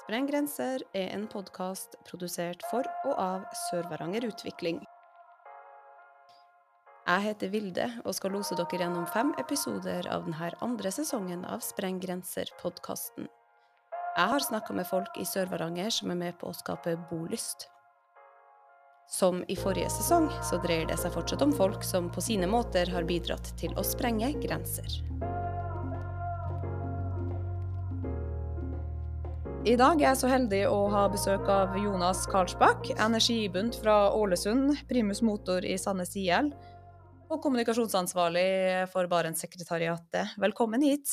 Spreng grenser er en podkast produsert for og av Sør-Varanger Utvikling. Jeg heter Vilde og skal lose dere gjennom fem episoder av denne andre sesongen av Spreng grenser-podkasten. Jeg har snakka med folk i Sør-Varanger som er med på å skape bolyst. Som i forrige sesong, så dreier det seg fortsatt om folk som på sine måter har bidratt til å sprenge grenser. I dag er jeg så heldig å ha besøk av Jonas Karlsbakk, energibunt fra Ålesund, primus motor i Sandnes IL, og kommunikasjonsansvarlig for Barentssekretariatet. Velkommen hit.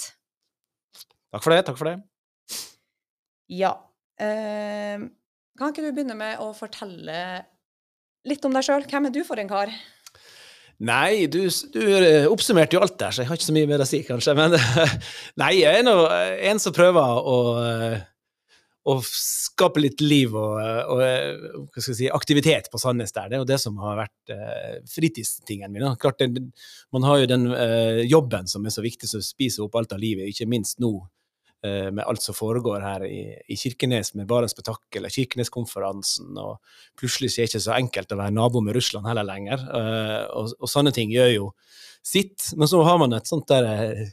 Takk for det. Takk for det. Ja. Eh, kan ikke du begynne med å fortelle litt om deg sjøl? Hvem er du for en kar? Nei, du, du, oppsummerte jo alt der, så jeg har ikke så mye mer å si, kanskje. Men nei, jeg er nå en som prøver å og skape litt liv og, og si, aktivitet på Sandnes der. Det er jo det som har vært eh, fritidstingen min. Klart, det, man har jo den eh, jobben som er så viktig, som spiser opp alt av livet, ikke minst nå eh, med alt som foregår her i, i Kirkenes med Barents Spetakkel og Kirkeneskonferansen. og Plutselig er det ikke så enkelt å være nabo med Russland heller lenger. Eh, og, og, sånne ting gjør jo sitt. Men så har man et sånt der eh,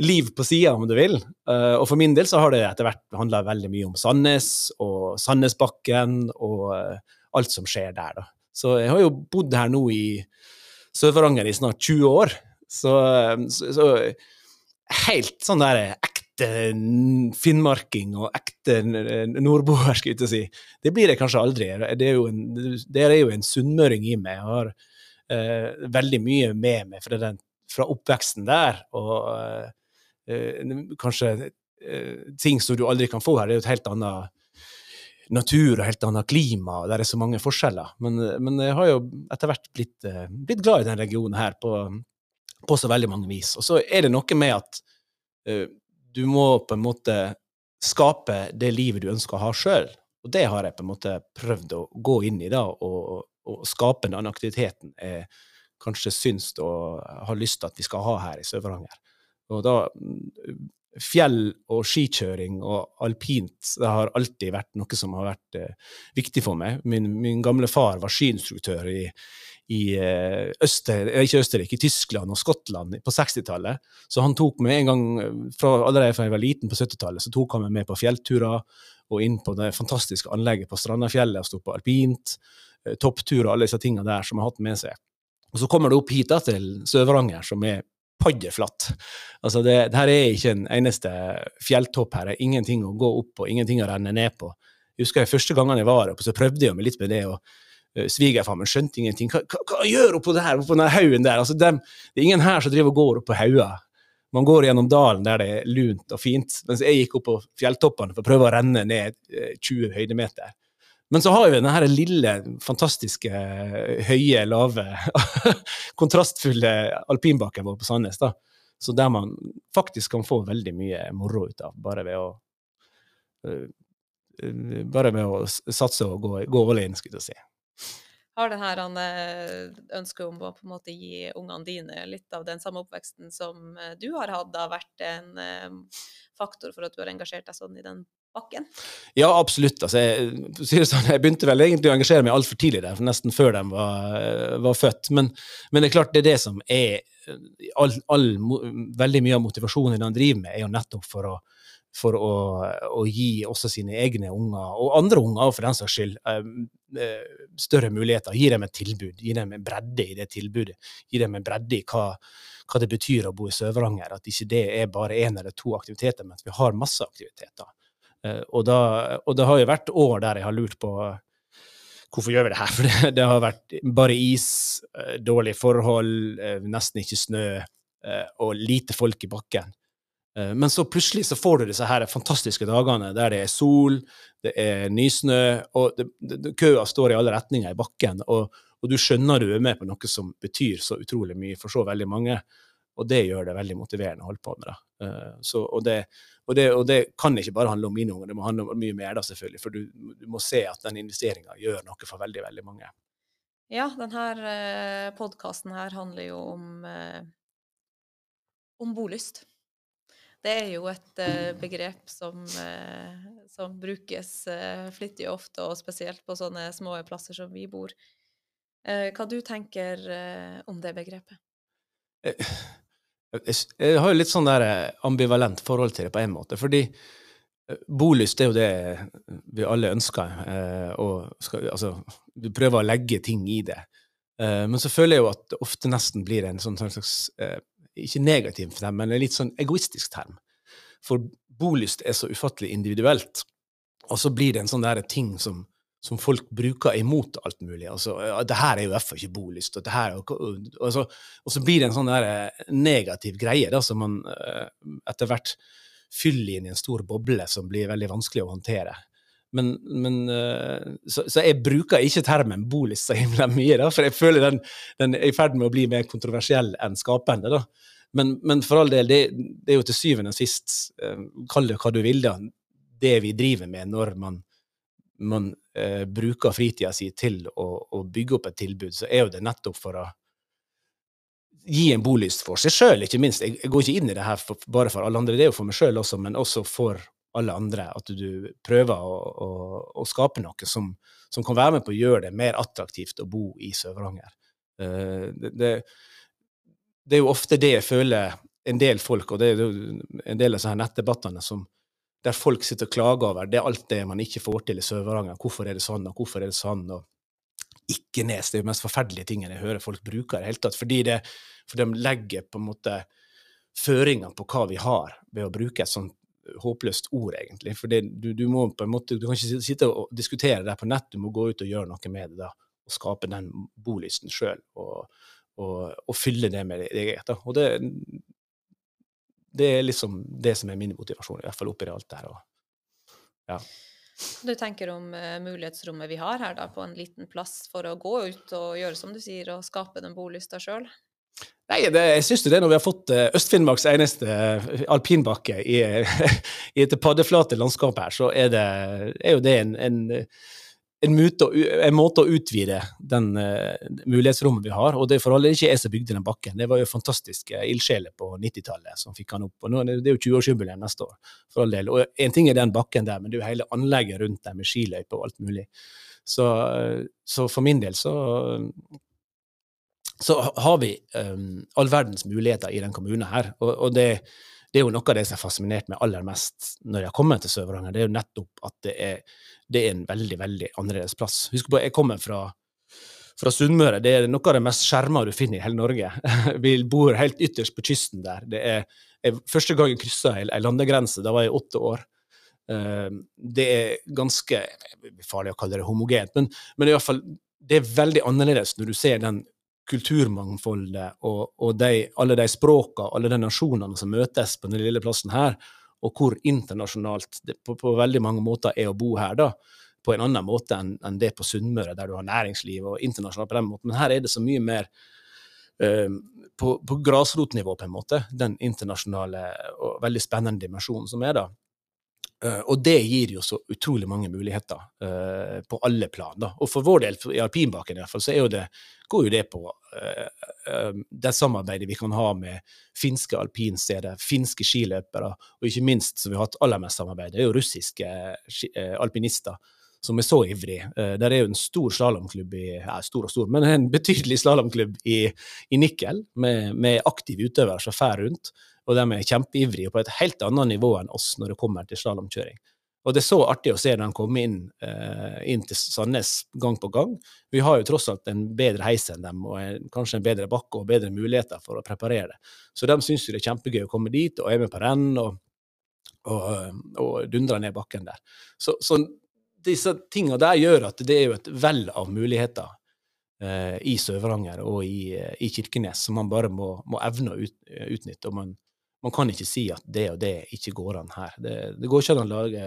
liv på sida, om du vil. Uh, og for min del så har det etter hvert handla veldig mye om Sandnes og Sandnesbakken og uh, alt som skjer der, da. Så jeg har jo bodd her nå i Sør-Varanger i snart 20 år. Så, så, så helt sånn der ekte finnmarking og ekte nordboer, skal jeg si. Det blir jeg kanskje aldri. Det er jo en, det er jo en sunnmøring i meg. Jeg har uh, veldig mye med meg fra, den, fra oppveksten der. og Eh, kanskje eh, ting som du aldri kan få her. Det er jo et helt annet natur og helt annet klima, og der er så mange forskjeller. Men, men jeg har jo etter hvert blitt, eh, blitt, glad i denne regionen her på, på, så veldig mange vis. Og så er det noe med at uh, du må på en måte skape det livet du ønsker å ha sjøl. Og det har jeg på en måte prøvd å gå inn i, da, og, og skape den aktiviteten jeg kanskje syns og har lyst til at vi skal ha her i Sør-Varanger. Og da Fjell og skikjøring og alpint det har alltid vært noe som har vært eh, viktig for meg. Min, min, gamle far var skiinstruktør i, i eh, Øster, ikke Østerrike, i Tyskland og Skottland på 60-tallet. Så han tok meg en gang, fra, allerede fra jeg var liten på 70-tallet, så tok han meg med på fjellturer og inn på det fantastiske anlegget på Strandafjellet og sto på alpint, Toppturer og alle disse tingene der som har hatt med seg. Og så kommer det opp hit da, til Sør-Varanger, som er paddeflatt. Altså det, det, her er ikke en eneste fjelltopp her. Det er ingenting å gå opp på, ingenting å renne ned på. Jeg husker jeg første gangene jeg var oppe, så prøvde jeg meg litt med det. og uh, min skjønte ingenting. Hva, hva, hva gjør hun på det på den haugen der? Altså, dem, det er ingen her som driver og går opp på hauger. Man går gjennom dalen der det er lunt og fint, mens jeg gikk opp på fjelltoppene for å prøve å renne ned 20 eh, høydemeter. Men så har vi denne lille, fantastiske, høye, lave, kontrastfulle alpinbakken vår på Sandnes. da. Så der man faktisk kan få veldig mye moro ut av, bare ved å uh, bare ved å satse og gå, gå all in, skulle jeg si. Har det her ønsket om å på en måte gi ungene dine litt av den samme oppveksten som eh, du har hatt, da vært en faktor for at du har engasjert deg sånn i den bakken? Ja, absolutt. Altså, jeg, sånn, jeg, begynte vel egentlig å engasjere meg altfor tidlig der, nesten før de var, var født. Men, men, det er klart det er det som er all, all, Veldig mye av motivasjonen de driver med, er jo nettopp for å, for å, å gi også sine egne unger, og andre unger for den saks skyld, eh, eh, større muligheter. Gi dem et tilbud, gi dem en bredde i det tilbudet. Gi dem en bredde i hva, hva det betyr å bo i Sør-Varanger. At ikke det er bare én eller to aktiviteter, men at vi har masse aktiviteter. Eh, og, da, og det har jo vært år der jeg har lurt på hvorfor gjør vi det her? For det, det har vært bare is, eh, dårlige forhold, eh, nesten ikke snø og lite folk i bakken. Men så plutselig så får du disse her fantastiske dagene der det er sol, det er nysnø, og køa står i alle retninger i bakken. Og, og, du skjønner du er med på noe som betyr så utrolig mye for så veldig mange. Og det gjør det veldig motiverende å holde på med. det. Så, og, det, og det, og det, kan ikke bare handle om mine unger, det må handle om mye mer, da selvfølgelig. For du, du må se at den investeringa gjør noe for veldig, veldig mange. Ja, denne eh, podkasten her handler jo om, eh, om bolyst. Det er jo et begrep som, som brukes flittig ofte, og spesielt på sånne små plasser som vi bor. hva du tenker om det begrepet? Jeg, jeg har jo litt sånn der ambivalent forhold til det på en måte. fordi Bolyst er jo det vi alle ønsker. og skal, altså, du prøver å legge ting i det. men så føler jeg jo at det ofte nesten blir en sånn slags ikke negativ term, men en litt sånn egoistisk term. For bolyst er så ufattelig individuelt, og så blir det en sånn der ting som, som folk bruker imot alt mulig. Altså, 'Det her er jo iallfall ikke bolyst', og, her, og, så, og, så, blir det en sånn der eh, negativ greie da, som man uh, etter hvert fyller inn i en stor boble som blir veldig vanskelig å håndtere. Men, men uh, så, så, jeg bruker ikke termen bolyst så himla mye, da, for jeg føler den, den er i ferd med å bli mer kontroversiell enn skapende. da. Men, men, for all del, det, det, er jo til syvende og sist, eh, kall det hva du vil, da, det vi driver med når man, man eh, bruker fritida si til å, å, bygge opp et tilbud, så er jo det nettopp for å gi en bolyst for seg sjøl, ikke minst. Jeg, jeg, går ikke inn i det her for, bare for alle andre, det er jo for meg sjøl også, men også for alle andre. At du prøver å, å, å skape noe som, som, kan være med på å gjøre det mer attraktivt å bo i Sør-Varanger. Eh, det, det, det er jo ofte det jeg føler en del folk, og det er jo en del av disse nettdebattene som, der folk sitter og klager over det er alt det man ikke får til i Sør-Varanger. Hvorfor er det sånn, og hvorfor er det sånn? og ikke nes, det er jo mest forferdelige tingene jeg hører folk bruke i det hele tatt. Fordi det, for de legger på en måte føringer på hva vi har, ved å bruke et sånt håpløst ord, egentlig. For det, du, du, må på en måte, du kan ikke sitte og diskutere det på nett, du må gå ut og gjøre noe med det da, og skape den bolysten sjøl. Og, og, og fylle det med eget. Og det, det er liksom det som er min motivasjon, i hvert fall oppi alt det her. ja. Du tenker om uh, mulighetsrommet vi har her da, på en liten plass for å gå ut og gjøre som du sier, og skape den bolysta sjøl? Nei, det, jeg syns det når vi har fått uh, Øst-Finnmarks eneste uh, alpinbakke i, i et paddeflate landskap her, så er, det, er jo det en, en en, måte en måte å utvide den uh, mulighetsrommet vi har. Og det for alle ikke jeg som bygde den bakken. Det var jo fantastiske ildsjeler på 90-tallet som fikk han opp. Og nå, det er jo 20-årsjubileum neste år, for all del. Og en ting er den bakken der, men det er jo hele anlegget rundt der med skiløype og alt mulig. Så, så, for min del så så har vi um, all verdens muligheter i den kommunen her. Og, og det, det er jo noe av det som har fascinert meg aller mest når jeg har kommet til Sør-Varanger. Det er jo nettopp at det er, det er, en veldig, veldig annerledes plass. Husk på, jeg kommer fra, fra Sunnmøre. Det er noe av det mest skjerma du finner i hele Norge. Vi bor helt ytterst på kysten der. Det er, jeg, første gang jeg kryssa ei landegrense, da var jeg åtte år. Uh, det er ganske farlig å kalle det homogent, men, men fall, det er veldig annerledes når du ser den kulturmangfoldet og, og de, alle de språkene, alle de nasjonene som møtes på denne lille plassen her, og hvor internasjonalt det på, på, veldig mange måter er å bo her, da, på en annen måte enn, enn det på Sunnmøre, der du har næringsliv og internasjonalt på den måten. Men her er det så mye mer uh, på, på grasrotnivå, på en måte, den internasjonale og veldig spennende dimensjonen som er da. Uh, og det gir jo så utrolig mange muligheter uh, på alle plan. Da. Og for vår del, i alpinbakken i hvert fall, så jo det, går jo det på uh, det samarbeidet vi kan ha med finske alpinsteder, finske skiløpere, og ikke minst, som vi har hatt aller mest samarbeid, det er jo russiske alpinister som er så ivrige. Der er jo en stor slalåmklubb i ja, stor og stor, men en betydelig slalåmklubb i, i Nikkel, med, med aktive utøvere som fer rundt og de er kjempeivrige på et helt annet nivå enn oss når det kommer til slalåmkjøring. Og det er så artig å se dem komme inn, eh, inn, til Sandnes gang på gang. Vi har jo tross alt en bedre heis enn dem, og en, kanskje en bedre bakke og bedre muligheter for å preparere det. Så de syns jo det er kjempegøy å komme dit og er med på renn og, og, og dundre ned bakken der. Så, så disse tingene der gjør at det er jo et vell av muligheter eh, i Sør-Varanger og i, i, Kirkenes som man bare må, må evne å ut, utnytte. og man man kan ikke si at det og det ikke går an her. Det, det går ikke an å lage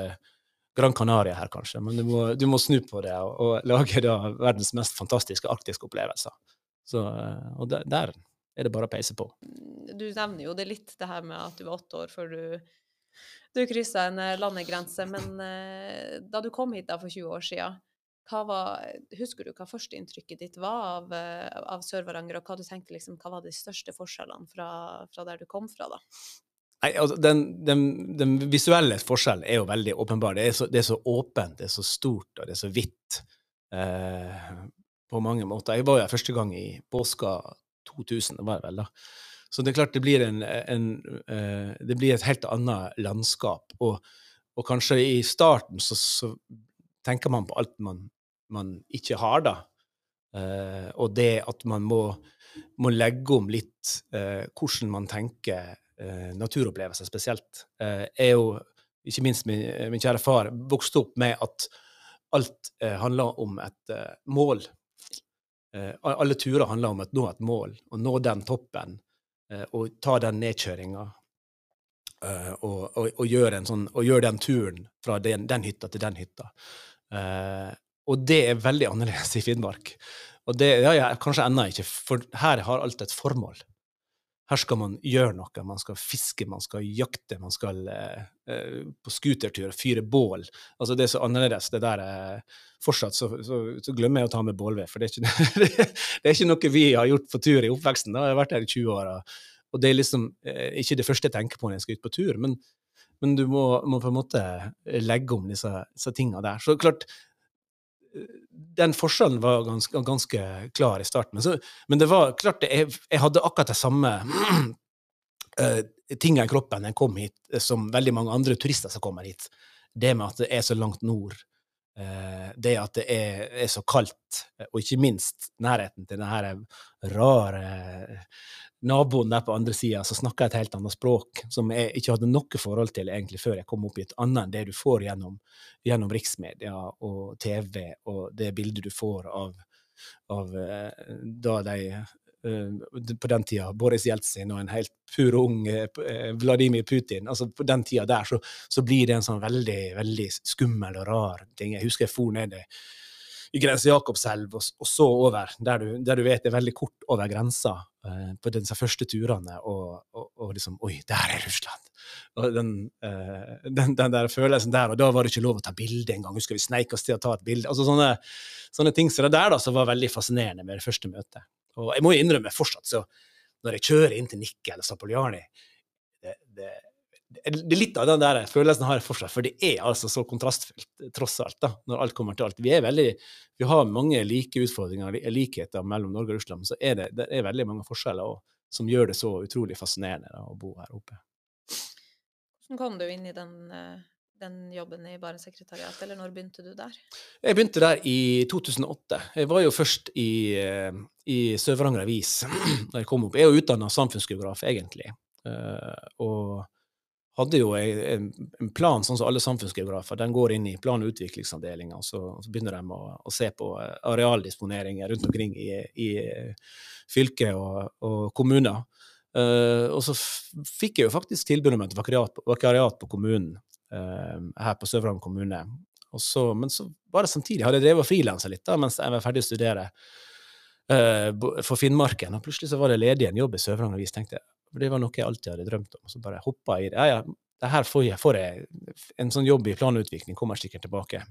Gran Canaria her, kanskje, men du må, du må snu på det og, og lage da, verdens mest fantastiske arktiske opplevelser. Så, eh, og der, der, er det bare å peise på. Du nevner jo det litt, det her med at du var åtte år før du, du kryssa en eh, landegrense. Men eh, da du kom hit da for 20 år siden, var, husker du hva førsteinntrykket ditt var av, eh, av Sør-Varanger, og hva du tenkte liksom, hva var de største forskjellene fra, fra, der du kom fra, da? Nei, altså, den, den, den, visuelle forskjellen er jo veldig åpenbar. Det er, så, det er så, åpent, det er så stort, og det er så hvitt eh, på mange måter. Jeg var jo første gang i påska 2000, det var vel da. Så det er klart det blir, en, en, eh, det blir et helt annet landskap. Og, og kanskje i starten så, så, tenker man på alt man, man ikke har, da. Uh, og det at man må, må legge om litt uh, hvordan man tenker naturopplevelser spesielt, er jo ikke minst min, min, kjære far vokste opp med at alt handler om et mål. alle turer handler om å nå et mål, å nå den toppen Eh, og ta den nedkjøringa og, og, og, gjøre sånn, og, den turen fra den, den hytta til den hytta. Uh, og det er veldig annerledes i Finnmark. Og det ja, ja, kanskje ennå ikke, for her har alt et formål. Her skal man gjøre noe. Man skal fiske, man skal jakte, man skal eh, på scootertur fyre bål. Altså Det er så annerledes. det der Fortsatt så, så, så, glemmer jeg å ta med bålved, for det er, ikke, det er ikke noe vi har gjort på tur i oppveksten. Da Jeg har vært her i 20 år. Og, og det er liksom eh, ikke det første jeg tenker på når jeg skal ut på tur, men, men du må, må, på en måte legge om disse, disse tingene der. Så klart, eh, den forskjellen var ganske, ganske klar i starten. Men, så, men det var klart jeg, jeg, hadde akkurat det samme uh, tinga i kroppen jeg kom hit, som veldig mange andre turister som kommer hit. Det med at det er så langt nord. Uh, det at det er, er, så kaldt, og ikke minst nærheten til denne rare naboen der på andre sida som snakka et helt annet språk, som jeg ikke hadde noe forhold til egentlig før jeg kom opp hit, annet enn det du får gjennom, gjennom riksmedia og TV, og det bildet du får av, av eh, da de eh, på den tida Boris Jeltsin og en helt pur ung eh, Vladimir Putin. altså På den tida der så, så, blir det en sånn veldig veldig skummel og rar ting. Jeg husker jeg for ned i Grense Jakobselv og, og, så over, der du, der du, vet det er veldig kort over grensa på disse første turene, og, og, og, liksom Oi, der er Russland! Og den, eh, den, den, der følelsen der, og da var det ikke lov å ta bilde engang. Husker vi sneik oss til å ta et bilde? Altså sånne, sånne ting som så det der da, som var veldig fascinerende med det første møtet. Og jeg må jo innrømme fortsatt, så når jeg kjører inn til Nikke eller Zapoljani det, det det er litt av den der følelsen har jeg fortsatt, for det er altså så kontrastfylt, tross alt, da, når alt kommer til alt. Vi er veldig, vi har mange like utfordringer, likheter mellom Norge og Russland, men så er det, det er veldig mange forskjeller også, som gjør det så utrolig fascinerende da, å bo her oppe. Hvordan kom du inn i den, eh, den jobben i Barentssekretariatet, eller når begynte du der? Jeg begynte der i 2008. Jeg var jo først i, eh, i Sør-Varanger Avis da jeg kom opp. Jeg er jo utdanna samfunnsgeograf, egentlig. Uh, og hadde jo en, en, plan, sånn som alle samfunnsgeografer. Den går inn i plan- og utviklingsavdelinga, og så, så, begynner de å, å, se på eh, arealdisponeringer rundt omkring i, i fylket og, og kommuner. Uh, og så fikk jeg jo faktisk tilbud om et vakariat på kommunen uh, her på Sør-Varanger kommune. Så, men så var det samtidig hadde jeg drevet og frilansa litt da, mens jeg var ferdig å studere uh, for Finnmarken. Og plutselig så var det ledig en jobb i Sør-Varanger Avis. tenkte jeg, for det var noe jeg alltid hadde drømt om. Så bare hoppa i det. Ja, ja, det her får jeg, får jeg En sånn jobb i planutvikling kommer sikkert tilbake.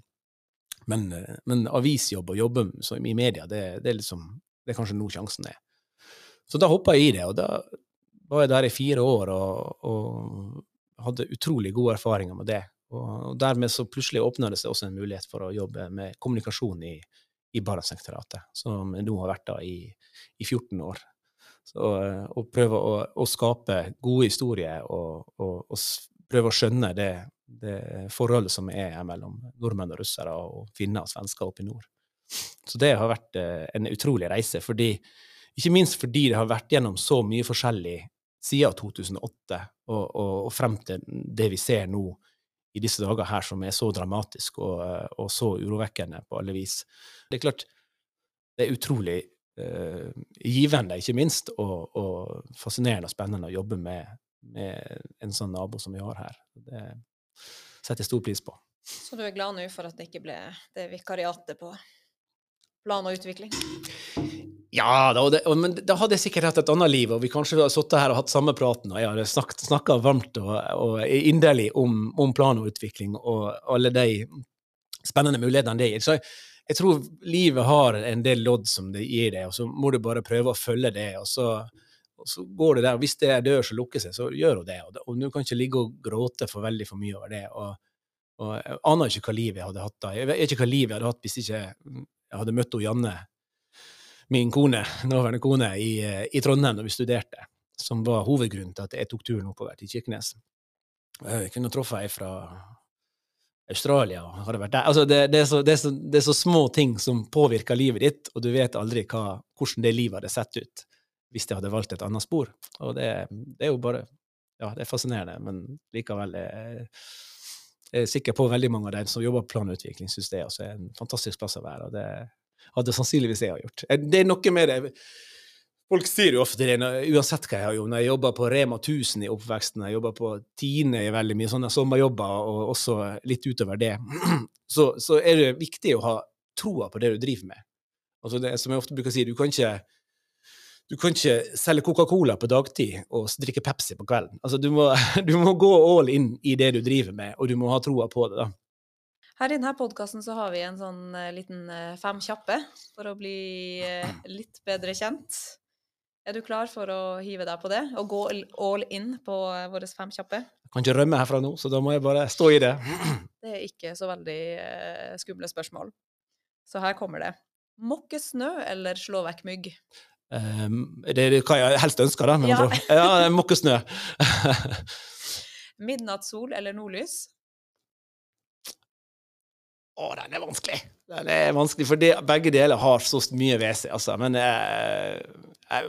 Men, eh, men avisjobb og jobbe i media, det, det, er liksom Det er kanskje nå sjansen er. Så da hoppa jeg i det, og da var jeg der i fire år og, og hadde utrolig gode erfaringer med det. Og dermed så plutselig åpna det seg også en mulighet for å jobbe med kommunikasjon i, i Barentssekretariatet, som nå har vært da i, i 14 år. Så, eh, og prøve å, å, skape gode historier og, og, og prøve å skjønne det, det, forholdet som er mellom nordmenn og russere og finner og svensker oppe i nord. Så det har vært eh, en utrolig reise, fordi, ikke minst fordi det har vært gjennom så mye forskjellig siden 2008 og, og, frem til det vi ser nå i disse dager her, som er så dramatisk og, og så urovekkende på alle vis. Det er klart, det er utrolig givende, ikke minst, og, og, fascinerende og spennende å jobbe med, med, en sånn nabo som vi har her. Det setter jeg stor pris på. Så du er glad nå for at det ikke ble det vikariatet på plan og utvikling? Ja, da, det, men da hadde jeg sikkert hatt et annet liv, og vi kanskje hadde sittet her og hatt samme praten, og jeg hadde snakka varmt og, og inderlig om, om, plan og utvikling og alle de spennende mulighetene det gir. Så jeg tror livet har en del lodd som det gir deg, og så må du bare prøve å følge det. Og så, og så går det der. Hvis det er dør som lukker seg, så gjør hun det. Og, og du kan ikke ligge og gråte for veldig for mye over det. Og, og jeg aner ikke hva liv jeg hadde hatt da. Jeg vet ikke hva liv jeg hadde hatt hvis ikke jeg hadde møtt Janne, min kone, nåværende kone, i, eh, i Trondheim da vi studerte, som var hovedgrunnen til at jeg tok turen oppover til Kirkenes. Jeg kunne truffet ei fra Australia hadde vært der. Altså, det, det, er så, det, er så, det er så små ting som påvirker livet ditt, og du vet aldri hva, hvordan det livet hadde sett ut hvis jeg hadde valgt et annet spor. Og det, det er jo bare Ja, det er fascinerende, men likevel er jeg er sikker på veldig mange av dem som jobber på planutvikling, syns det er en fantastisk plass å være. og det hadde sannsynligvis jeg gjort. Eh, Det er noe med det Folk sier jo ofte det, uansett hva jeg har gjort. Når jeg jobber på Rema 1000 i oppveksten, jeg jobber på Tine i veldig mye sånne sommerjobber, og også litt utover det, så, så er det viktig å ha troa på det du driver med. Altså det, som jeg ofte bruker å si, du kan ikke du kan ikke selge Coca-Cola på dagtid og drikke Pepsi på kvelden. Altså, du, må, du må gå all in i det du driver med, og du må ha troa på det. da. Her i denne podkasten så har vi en sånn eh, liten eh, fem kjappe for å bli eh, litt bedre kjent. Er du klar for å hive deg på det, og gå all in på eh, våre fem kjappe? Jeg kan ikke rømme herfra nå, så da må jeg bare stå i det. Det er ikke så veldig eh, skumle spørsmål. Så her kommer det. Måke snø eller slå vekk mygg? Um, det er hva jeg helst ønsker, da. Ja. Ja. andre snø. ja Mokkesnø. Midnattssol eller nordlys? Å, den er vanskelig. Den er vanskelig, for det, begge deler har så mye ved seg, altså. Men eh,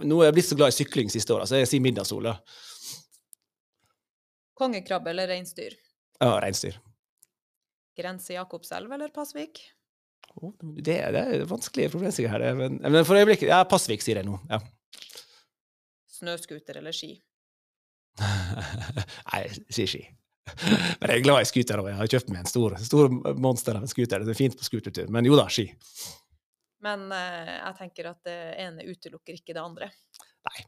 nå er jeg blitt så glad i sykling siste året, så jeg sier middagssole. Kongekrabbe eller reinsdyr? Ja, reinsdyr. Grense Jakobselv eller Pasvik? Oh, det, det er vanskelige problemstillinger her. det, Men, men for øyeblikket Ja, Pasvik sier jeg nå. Ja. Snøscooter eller ski? Nei, jeg sier ski. Men jeg er glad i scooter, og jeg har kjøpt meg en stor, stor monster av en scooter. Det er fint på scootertur. Men jo da, ski. Men eh, jeg tenker at det ene utelukker ikke det andre. Nei.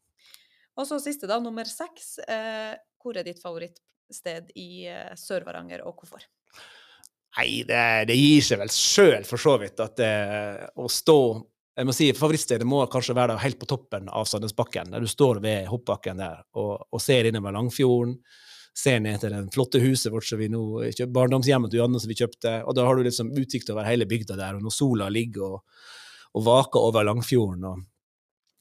Og så siste, da, nummer seks. Eh, hvor er ditt favorittsted i eh, Sør-Varanger, og hvorfor? Nei, det, det gir seg vel sjøl, for så vidt, at det, å stå jeg må si Favorittstedet må kanskje være da helt på toppen av Sandnesbakken, der du står ved hoppbakken der og, og ser innover Langfjorden. Ser ned til det flotte huset vårt som vi nå barndomshjemmet til Janne som vi kjøpte. Og da har du liksom utsikt over hele bygda der, og når sola ligger og, og vaker over Langfjorden, og,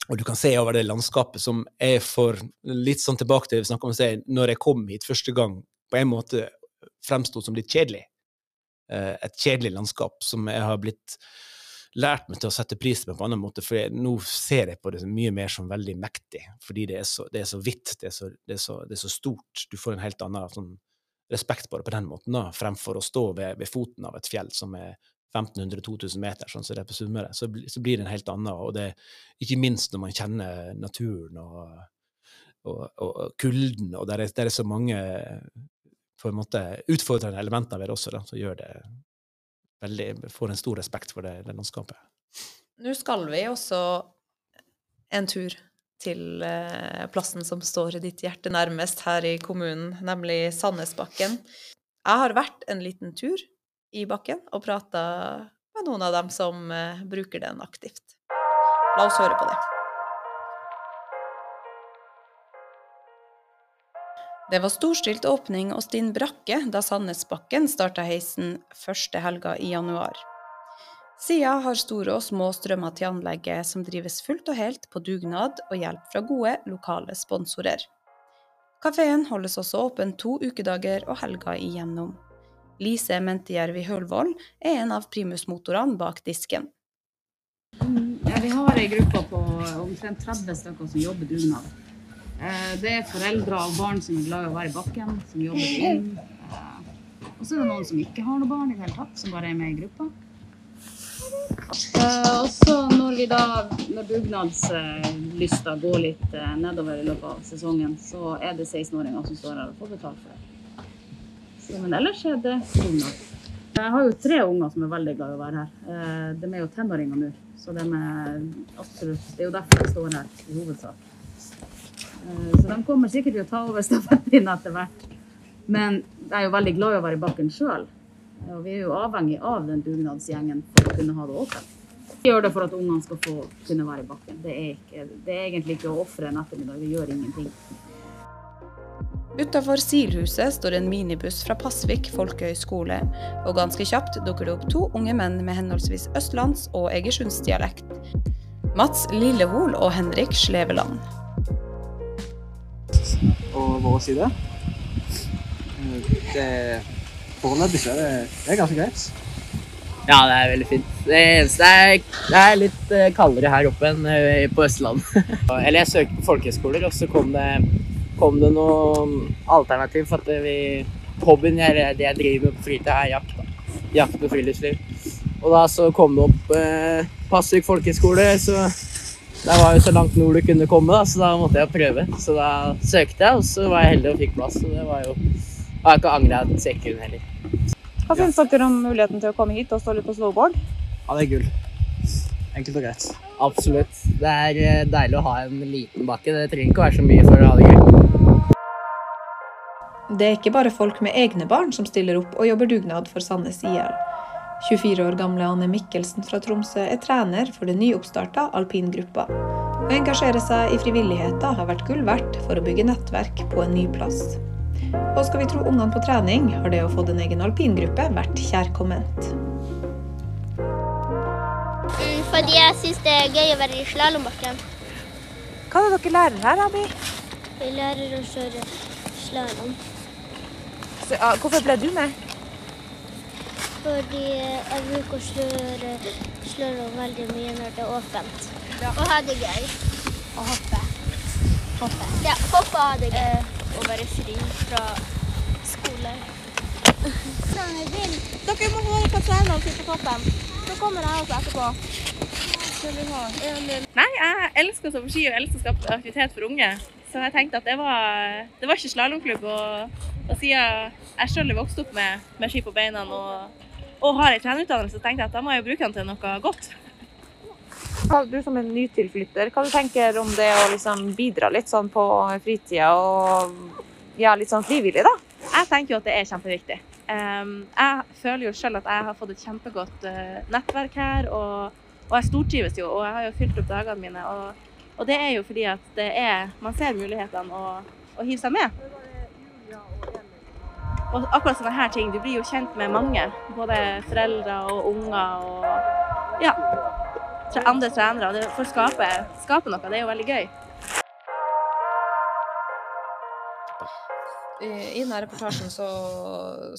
og du kan se over det landskapet som er for Litt sånn tilbake til det vi snakka om å si, når jeg kom hit første gang, på en måte fremsto som litt kjedelig. Eh, et kjedelig landskap som jeg har blitt lært meg til å sette pris på på en annen måte, for jeg, nå ser jeg på det mye mer som veldig mektig, fordi det er så, det er så vidt, det er så, det, er så, det er så stort. Du får en helt annen sånn, respekt på det på den måten, da, fremfor å stå ved, ved foten av et fjell som er 1500-2000 meter, sånn som det er på Sunnmøre, så, så blir det en helt annen, og det ikke minst når man kjenner naturen og, og, og, og kulden, og der er, der er så mange på en måte utfordrende elementer ved det også, da, som gjør det veldig, får en stor respekt for det, det landskapet. Nå skal vi også en tur til eh, plassen som står ditt hjerte nærmest her i kommunen, nemlig Sandnesbakken. Jeg har vært en liten tur i bakken og prata med noen av dem som eh, bruker den aktivt. La oss høre på det. Det var storstilt åpning og stinn brakke da Sandnesbakken starta heisen første helga i januar. Sida har store og små strømmer til anlegget, som drives fullt og helt på dugnad og hjelp fra gode lokale sponsorer. Kafeen holdes også åpen to ukedager og helger igjennom. Lise Mentejärvi Hølvold er en av primusmotorene bak disken. Ja, vi har ei gruppe på omtrent 30 stykker som jobber dugnad. Eh, Det er foreldre og barn som er glad i å være i bakken, som jobber inn. Eh, Og så er det noen som ikke har noe barn i det hele tatt, som bare er med i gruppa. Eh, Og så når vi da, når dugnadslysta går litt nedover i løpet av sesongen, så er det 16-åringer som står her og får betalt for det. Så, men ellers er det dugnad. Jeg har jo tre unger som er veldig glad i å være her. Eh, De er jo tenåringer nå, så de er absolutt Det er jo derfor jeg står her i hovedsak. Eh, Så de kommer sikkert til å ta over stafettpinnen etter hvert. Men jeg er jo veldig glad i å være i bakken sjøl. Og vi er jo avhengig av den dugnadsgjengen for å kunne ha det åpent. Vi gjør det for at ungene skal få kunne være i bakken. Det er, ikke, det er egentlig ikke å ofre en ettermiddag. Det gjør ingenting. Utafor Silhuset står en minibuss fra Pasvik folkehøgskole, og ganske kjapt dukker det opp to unge menn med henholdsvis østlands- og egersundsdialekt. Mats Lillehol og Henrik Sleveland. Og vår side. Det Foreløpig så er det, det er ganske greit. Ja, det er veldig fint. Det eneste er det er litt eh, kaldere her oppe enn eh, på Østlandet. Eller jeg søkte på folkehøyskoler, og så kom det, kom det noe alternativ for at vi Hobbyen jeg, det jeg driver med på fritida, er jakt. da. Jakt og friluftsliv. Og da så kom det opp eh, Pasvik folkehøgskole, så det var jo så langt nord du kunne komme, da, så da måtte jeg prøve. Så da søkte jeg, og så var jeg heldig og fikk plass. Så det var jo jeg har ikke angra et sekund heller. Hva syns dere om muligheten til å komme hit og stå litt på snowboard? Ja, det er gull. Enkelt og greit. Absolutt. Det er eh, deilig å ha en liten bakke. Det trenger ikke å være så mye for å ha det gøy. Det er ikke bare folk med egne barn som stiller opp og jobber dugnad for Sandnes IL. 24 år gamle Anne Mikkelsen fra Tromsø er trener for den nyoppstarta alpingruppa. Å engasjere seg i frivilligheta har vært gull verdt for å bygge nettverk på en ny plass. Og skal vi tro ungene på trening, har det å få en egen alpingruppe vært kjærkomment. Mm, Fordi jeg syns det er gøy å være i slalåmbakken. Hva er det dere lærer her, Abi? Vi lærer å kjøre slalåm. Så, ja, Hvorfor ble du med? Fordi jeg bruker å sløre, slalåm veldig mye når det er åpent. Og ha det gøy. Og hoppe. Hoppe. Ja, hoppe og ha det gøy. og være fri fra skole. Dere må holde på scenen og sitte på toppen. Så kommer jeg også etterpå. Nei, jeg elsker å stå på ski og elsker å skape aktivitet for unge. Så jeg tenkte at det var, det var ikke slalåmklubb. Og, siden jeg selv er vokst opp med, med ski på beina og, og har en trenerutdannelse, så tenkte jeg at da må jeg bruke den til noe godt. Du som er nytilflytter, hva du tenker om det å liksom bidra litt sånn på fritida og ja, litt sånn frivillig, da? Jeg tenker jo at det er kjempeviktig. Jeg føler jo selv at jeg har fått et kjempegodt eh, nettverk her, og, og jeg stortrives jo. Og jeg har jo fylt opp dagene mine. Og, og det er jo fordi at det er, man ser mulighetene og, og hiver seg med. Og akkurat sånne her ting. Du blir jo kjent med mange. Både foreldre og unger og ja, andre trenere. Det får skape, skape noe. Det er jo veldig gøy. I denne reportasjen så,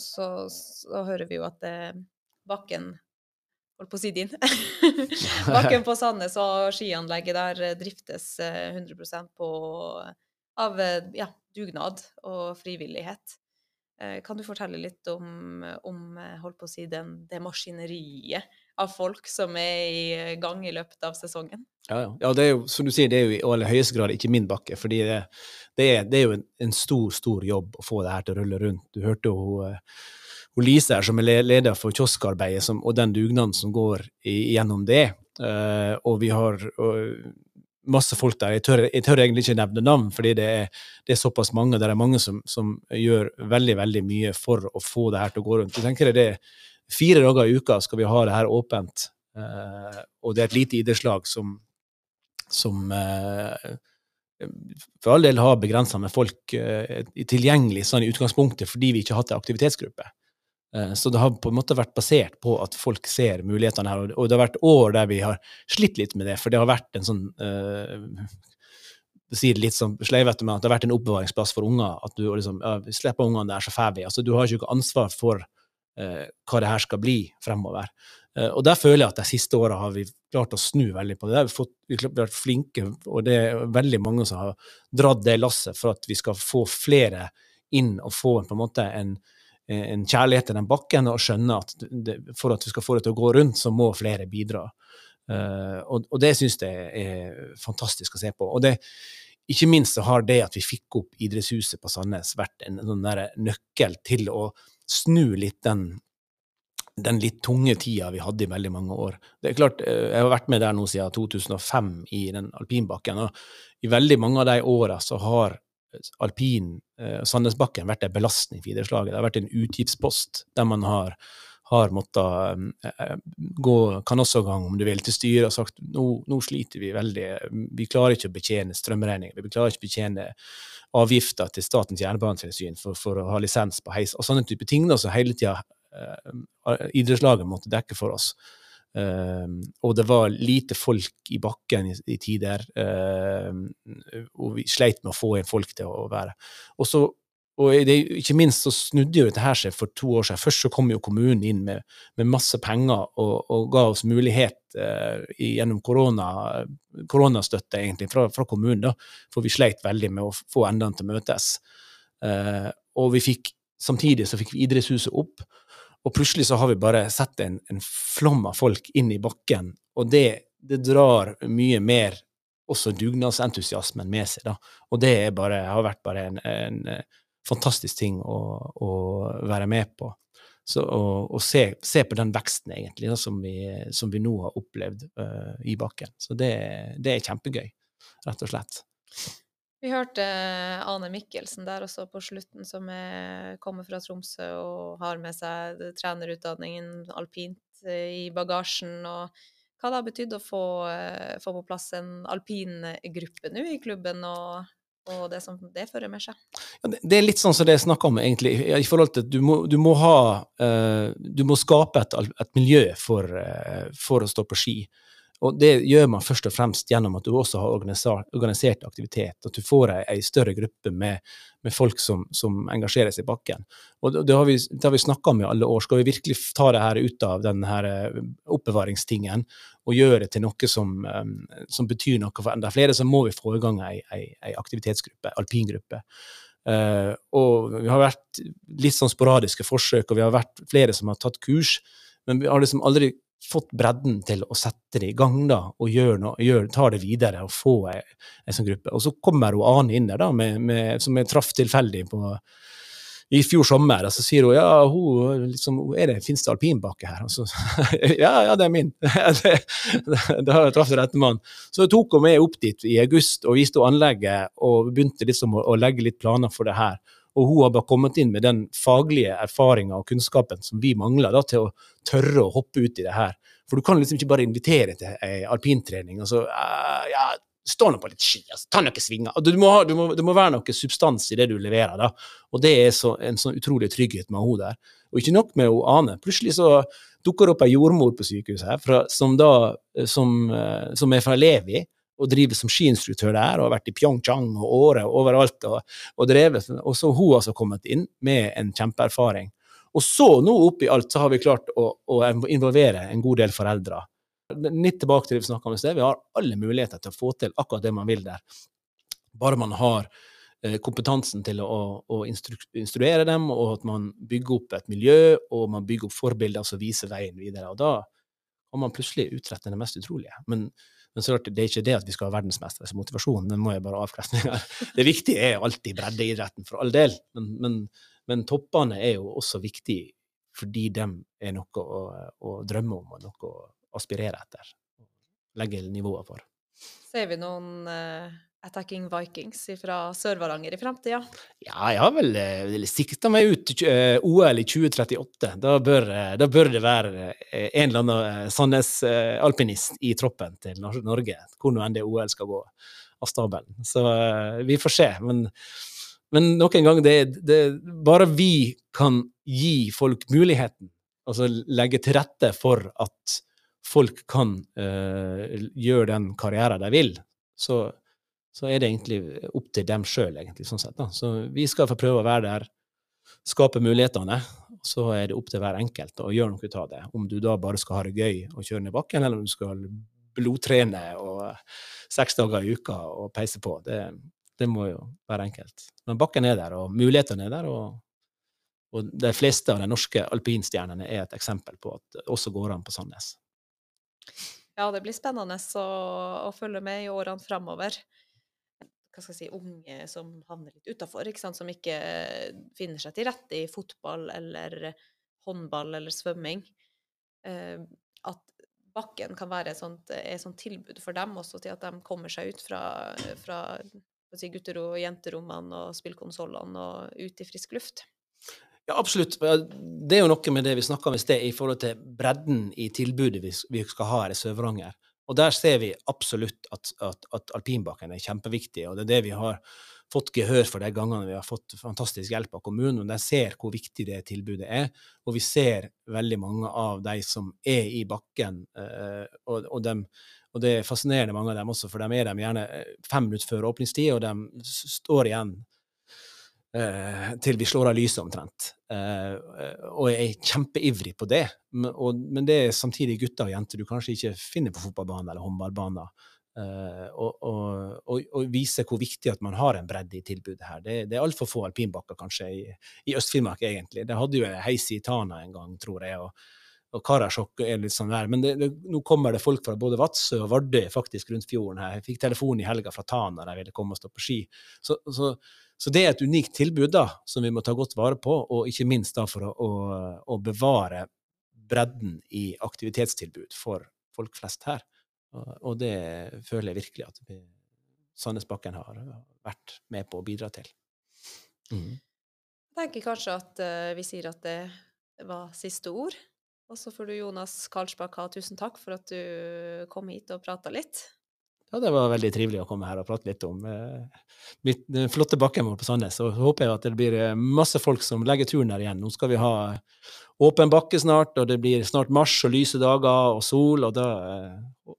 så, så hører vi jo at eh, bakken Holdt på å si din. bakken på Sandnes og skianlegget der eh, driftes eh, 100% på, av eh, ja, dugnad og frivillighet. Eh, Kan du fortelle litt om, om eh, holdt på å si, den, det maskineriet av folk som er i gang i løpet av sesongen? Ja, ja. ja, det er jo, som du sier, det er jo i aller høyeste grad ikke min bakke, fordi det, det, er, det er jo en, en stor, stor jobb å få det her til å rulle rundt. Du hørte jo hun, eh, Lise her, som er leder for kioskarbeidet, som, og den dugnaden som går i- gjennom det. Uh, og vi har og, masse folk der. Jeg tør, jeg tør egentlig ikke nevne navn, fordi det er, det er såpass mange. Det er mange som, som gjør veldig, veldig mye for å få det her til å gå rundt. Jeg tenker det er Fire dager i uka skal vi ha det her åpent, eh, og det er et lite idrettslag som som eh, for all del har begrensa med folk eh, tilgjengelig sånn i utgangspunktet, fordi vi ikke har hatt en aktivitetsgruppe. Eh, så det har på en måte vært basert på at folk ser mulighetene her, og, det har vært år der vi har slitt litt med det, for det har vært en sånn uh, sier det litt sånn sleivete, men at det har vært en oppbevaringsplass for unger. At du liksom, ja, vi slipper ungene der, så får vi. Altså, du har ikke ikke ansvar for uh, hva det her skal bli fremover. Uh, og der føler jeg at de siste åra har vi klart å snu veldig på det. Vi, fått, vi har vært flinke, og det er veldig mange som har dratt det lasset for at vi skal få flere inn og få på en måte en, en kjærlighet til den bakken, og skjønne at det, for at vi skal få det til å gå rundt, så må flere bidra. Uh, og, og det syns jeg er fantastisk å se på. Og det, ikke minst så har det at vi fikk opp idrettshuset på Sandnes vært en en der nøkkel til å snu litt den, den litt tunge tida vi hadde i veldig mange år. Det er klart, eh, Jeg har vært med der nå siden 2005 i den alpinbakken, og i veldig mange av de åra så har alpin, eh, Sandnesbakken, vært en belastning for idrettslaget. Det har vært en utgiftspost der man har har måttet eh, gå kanossagang, om du vil, til styret og sagt nå, nå sliter vi veldig, vi klarer ikke å betjene strømregninger, vi klarer ikke å betjene avgifter til Statens jernbanetilsyn for, for, å ha lisens på heis, og sånne type ting da, som hele tida eh, idrettslaget måtte dekke for oss. Uh, og det var lite folk i bakken i, i tider, uh, og vi sleit med å få inn folk til å være. Og så og det, ikke minst så snudde jo dette her seg for to år siden. Først så kom jo kommunen inn med, med masse penger og, og, ga oss mulighet eh, gjennom korona, koronastøtte egentlig fra, fra, kommunen, da, for vi sleit veldig med å få endene til å møtes. Uh, og vi fikk, samtidig så fikk vi idrettshuset opp, og plutselig så har vi bare sett en, en flom av folk inn i bakken, og det, det drar mye mer også dugnadsentusiasmen med seg. da, Og det bare, har vært bare en, en fantastisk ting å, å være med på. Så, og, og se, se, på den veksten, egentlig, da, som, vi, som, vi, nå har opplevd uh, i bakken. Så det, det, er kjempegøy, rett og slett. Vi hørte Ane Mikkelsen der også på slutten, som er, kommer fra Tromsø og har med seg trenerutdanningen alpint eh, i bagasjen. og hva det har betydd å få, eh, få, på plass en alpingruppe nå i klubben, og og det som det fører med seg. Ja, det er litt sånn som det jeg snakka om, egentlig. i forhold til Du må, du må ha uh, Du må skape et, et miljø for, uh, for, å stå på ski. Og det gjør man først og fremst gjennom at du også har organisert, aktivitet. At du får ei, ei større gruppe med, med folk som, som, engasjerer seg i bakken. Og det, har vi, det vi snakka om i alle år. Skal vi virkelig ta det her ut av den her eh, oppbevaringstingen og gjøre det til noe som, um, som betyr noe for enda flere, så må vi få i gang ei, ei, ei aktivitetsgruppe, alpingruppe. Uh, og vi har vært litt sånn sporadiske forsøk, og vi har vært flere som har tatt kurs, men vi har liksom aldri fått bredden til å sette det i gang da, og gjør noe, gjør, ta det videre og få ei sånn gruppe. Og så kommer hun Ane inn der, da, med, med, som jeg traff tilfeldig på, i fjor sommer. Og så sier hun ja, hun, liksom, er det, finnes det alpinbakke her? Og så, ja, ja, det er min. det har jeg traff rette mann. Så tok hun med opp dit i august og viste henne anlegget, og begynte liksom å, å legge litt planer for det her. Og hun har bare kommet inn med den faglige erfaringa og kunnskapen som vi mangler da, til å tørre å hoppe ut i det her. For du kan liksom ikke bare invitere til ei alpintrening og så uh, ja, stå nå på litt ski, altså, ta noen svinger. Du må, du, må, det må være noe substans i det du leverer, da. Og det er så, en sånn utrolig trygghet med henne der. Og ikke nok med hun Ane. Plutselig så dukker opp ei jordmor på sykehuset her, fra, som, da, som, eh, som er fra Levi og driver som skiinstruktør der, og har vært i Pyeongchang og Åre og overalt og, og drevet. Og så har hun altså kommet inn med en kjempeerfaring. Og så, nå oppi alt, så har vi klart å, å involvere en god del foreldre. Litt tilbake til det vi snakka om i sted. Vi har alle muligheter til å få til akkurat det man vil der. Bare man har eh, kompetansen til å, å instru instruere dem, og at man bygger opp et miljø, og man bygger opp forbilder som viser veien videre. Og da kan man plutselig utrette det mest utrolige. Men men så det er ikke det at vi skal ha verdensmestere som motivasjon, den må jeg bare avkrefte. Det viktige er alltid breddeidretten, for all del, men, men, men, toppene er jo også viktige fordi de er noe å, å drømme om og noe å aspirere etter. Legge nivået for. Ser vi noen uh, Attacking Vikings fra Sør-Varanger i framtida? Ja, jeg har vel vel sikta meg ut uh, OL i 2038. Da bør, uh, da bør det være en eller annen Sandnes-alpinist i troppen til Norge, hvor nå enn det OL skal gå av stabelen. Så vi får se. Men, men nok en gang, det, det, bare vi kan gi folk muligheten, altså legge til rette for at folk kan gjøre den karrieren de vil, så så er det egentlig opp til dem sjøl, egentlig, sånn sett. Da. Så vi skal få prøve å være der, skape mulighetene. Så er det opp til hver enkelt å gjøre noe ut av det. Om du da bare skal ha det gøy og kjøre ned bakken, eller om du skal blodtrene og seks dager i uka og peise på. Det, det må jo være enkelt. Men bakken er der, og mulighetene er der. og og de fleste av de norske alpinstjernene er et eksempel på at det også går an på Sandnes. Ja, det blir spennende å, å følge med i årene framover hva skal jeg si, unge som havner litt utafor, som ikke finner seg til rette i fotball eller håndball eller svømming. Eh, at bakken kan være et sånt, et sånt, tilbud for dem også, til at de kommer seg ut fra, fra si, gutter- og jenterommene og spillkonsollene og ut i frisk luft. Ja, absolutt. Det er jo noe med det vi snakka om i sted, i forhold til bredden i tilbudet vi skal ha her i Sør-Varanger. Og der ser vi absolutt at, at, at alpinbakken er kjempeviktig, og det er det vi har fått gehør for de gangene vi har fått fantastisk hjelp av kommunen. og De ser hvor viktig det tilbudet er, og vi ser veldig mange av de som er i bakken. eh, og, og, dem, og det er fascinerende mange av dem også, for de er dem gjerne eh, fem minutter før åpningstid, og de står igjen til vi slår av lyset omtrent. Eh, og jeg er kjempeivrig på det. Men, det er samtidig gutter og jenter du kanskje ikke finner på fotballbanen eller håndballbanen. Eh, og, og, og, og vise hvor viktig at man har en bredde i tilbudet her. Det, det er altfor få alpinbakker kanskje i, i Øst-Finnmark, egentlig. Det hadde jo heis i Tana en gang, tror jeg. og og Karasjok er litt sånn der. Men det, det, nå kommer det folk fra både Vadsø og Vardø faktisk rundt fjorden her. Jeg fikk telefon i helga fra Tana der jeg ville komme og stå på ski. Så, så, så det er et unikt tilbud da, som vi må ta godt vare på, og ikke minst da for å, å, å bevare bredden i aktivitetstilbud for folk flest her. Og, og det føler jeg virkelig at vi, Sandnesbakken har vært med på å bidra til. Mm. Jeg tenker kanskje at uh, vi sier at det var siste ord. Og så får du, Jonas Karlsbakk, ha tusen takk for at du kom hit og prata litt. Ja, det var veldig trivelig å komme her og prate litt om eh, mitt, flotte bakken vår på Sandnes. Og så håper jeg at det blir eh, masse folk som legger turen her igjen. Nå skal vi ha åpen bakke snart, og det blir snart mars og lyse dager og sol, og da eh,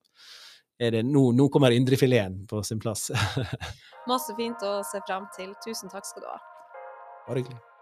er det Nå, nå kommer indrefileten på sin plass. Masse fint å se frem til. Tusen takk skal du ha. Bare hyggelig.